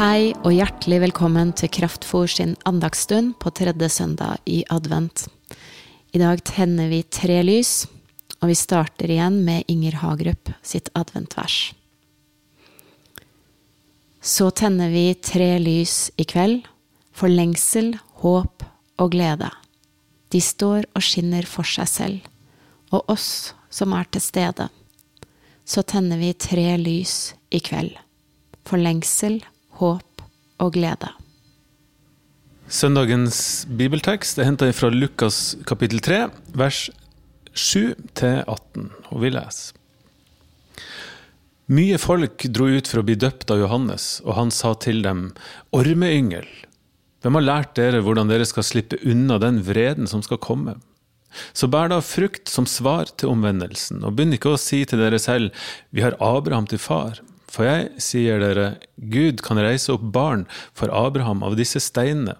Hei og hjertelig velkommen til Kraftfor sin andagsstund på tredje søndag i advent. I dag tenner vi tre lys, og vi starter igjen med Inger Hagerup sitt adventvers. Så tenner vi tre lys i kveld, for lengsel, håp og glede. De står og skinner for seg selv, og oss som er til stede. Så tenner vi tre lys i kveld, for lengsel, håp og glede. Søndagens bibeltekst er henta fra Lukas kapittel 3, vers 7-18, og vi leser. Mye folk dro ut for å bli døpt av Johannes, og han sa til dem, Ormeyngel, hvem har lært dere hvordan dere skal slippe unna den vreden som skal komme? Så bær da frukt som svar til omvendelsen, og begynn ikke å si til dere selv, vi har Abraham til far. For jeg sier dere, Gud kan reise opp barn for Abraham av disse steinene.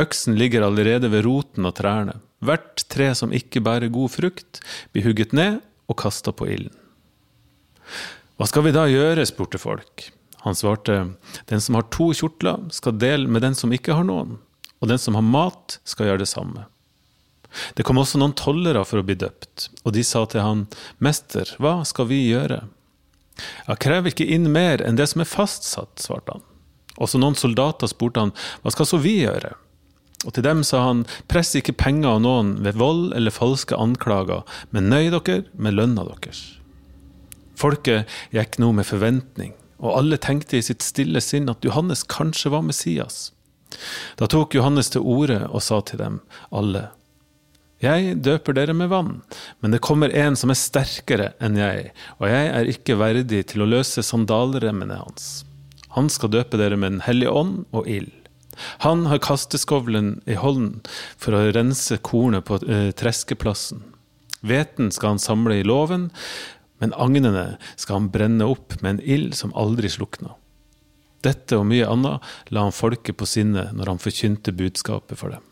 Øksen ligger allerede ved roten av trærne. Hvert tre som ikke bærer god frukt, blir hugget ned og kasta på ilden. Hva skal vi da gjøre, spurte folk. Han svarte, den som har to kjortler, skal dele med den som ikke har noen, og den som har mat, skal gjøre det samme. Det kom også noen tollere for å bli døpt, og de sa til han, Mester, hva skal vi gjøre? Jeg krever ikke inn mer enn det som er fastsatt, svarte han. Også noen soldater spurte han, hva skal så vi gjøre? Og til dem sa han, press ikke penger av noen ved vold eller falske anklager, men nøy dere med lønna deres. Folket gikk nå med forventning, og alle tenkte i sitt stille sinn at Johannes kanskje var Messias. Da tok Johannes til orde og sa til dem alle, Jeg døper dere med vann, men det kommer en som er sterkere enn jeg, og jeg er ikke verdig til å løse sandalremmene hans. Han skal døpe dere med Den hellige ånd og ild. Han har kasteskovlen i hånden for å rense kornet på eh, treskeplassen. Hveten skal han samle i låven, men agnene skal han brenne opp med en ild som aldri slukna. Dette og mye annet la han folket på sinne når han forkynte budskapet for dem.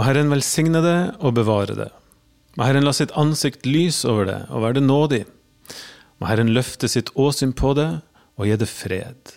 Må Herren velsigne det og bevare det. Må Herren la sitt ansikt lys over det og være det nådig. Må Herren løfte sitt åsyn på det og gi det fred.